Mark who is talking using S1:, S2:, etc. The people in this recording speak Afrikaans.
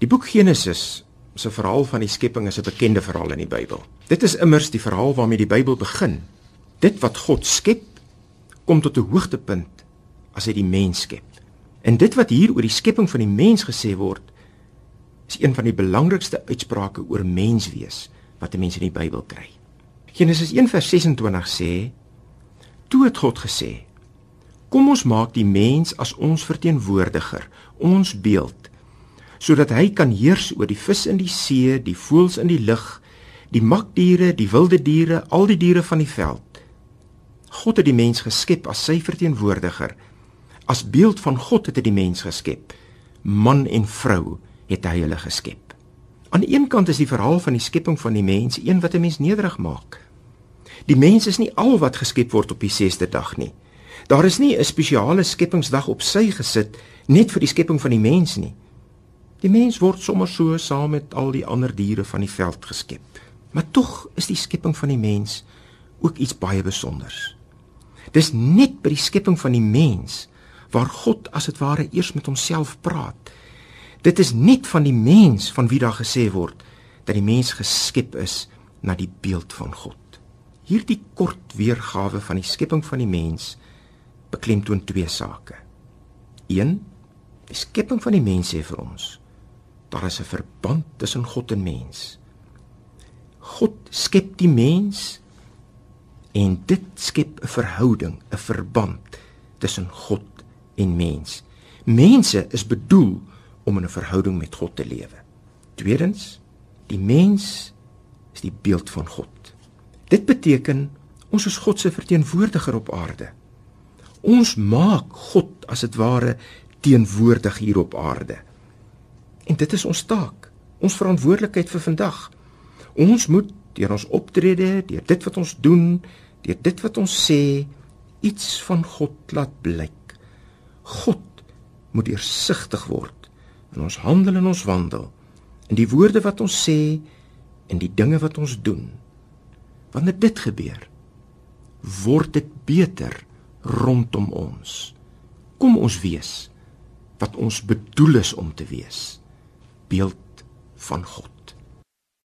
S1: Die boek Genesis se verhaal van die skepping is 'n bekende verhaal in die Bybel. Dit is immers die verhaal waarmee die Bybel begin. Dit wat God skep, kom tot 'n hoogtepunt as hy die mens skep. En dit wat hier oor die skepping van die mens gesê word, is een van die belangrikste uitsprake oor menswees wat 'n mens in die Bybel kry. Genesis 1:26 sê: "Toe het God gesê: Kom ons maak die mens as ons verteenwoordiger, ons beeld, sodat hy kan heers oor die vis in die see, die voëls in die lug, die makdiere, die wilde diere, al die diere van die veld." God het die mens geskep as sy verteenwoordiger. As beeld van God het hy die mens geskep. Man en vrou het hy hulle geskep. Aan die een kant is die verhaal van die skepping van die mens een wat 'n mens nederig maak. Die mens is nie al wat geskep word op die 6de dag nie. Daar is nie 'n spesiale skepingsdag op sy gesit net vir die skepping van die mens nie. Die mens word sommer so saam met al die ander diere van die veld geskep. Maar tog is die skepping van die mens ook iets baie spesiaals. Dis net by die skepping van die mens waar God as dit ware eers met homself praat. Dit is net van die mens van wie daar gesê word dat die mens geskep is na die beeld van God. Hierdie kort weergawe van die skepping van die mens beklemtoon twee sake. 1. Die skepping van die mens sê vir ons daar is 'n verband tussen God en mens. God skep die mens en dit skep 'n verhouding, 'n verband tussen God en mens. Mense is bedoel om in 'n verhouding met God te lewe. Tweedens, die mens is die beeld van God. Dit beteken ons is God se verteenwoordiger op aarde. Ons maak God as dit ware teenwoordig hier op aarde. Dit is ons taak, ons verantwoordelikheid vir vandag. Ons moet deur ons optrede, deur dit wat ons doen, deur dit wat ons sê, iets van God laat blyk. God moet deursigtig word in ons handel en ons wandel, in die woorde wat ons sê en die dinge wat ons doen. Wanneer dit gebeur, word dit beter rondom ons. Kom ons wees wat ons bedoel is om te wees. Beeld van God.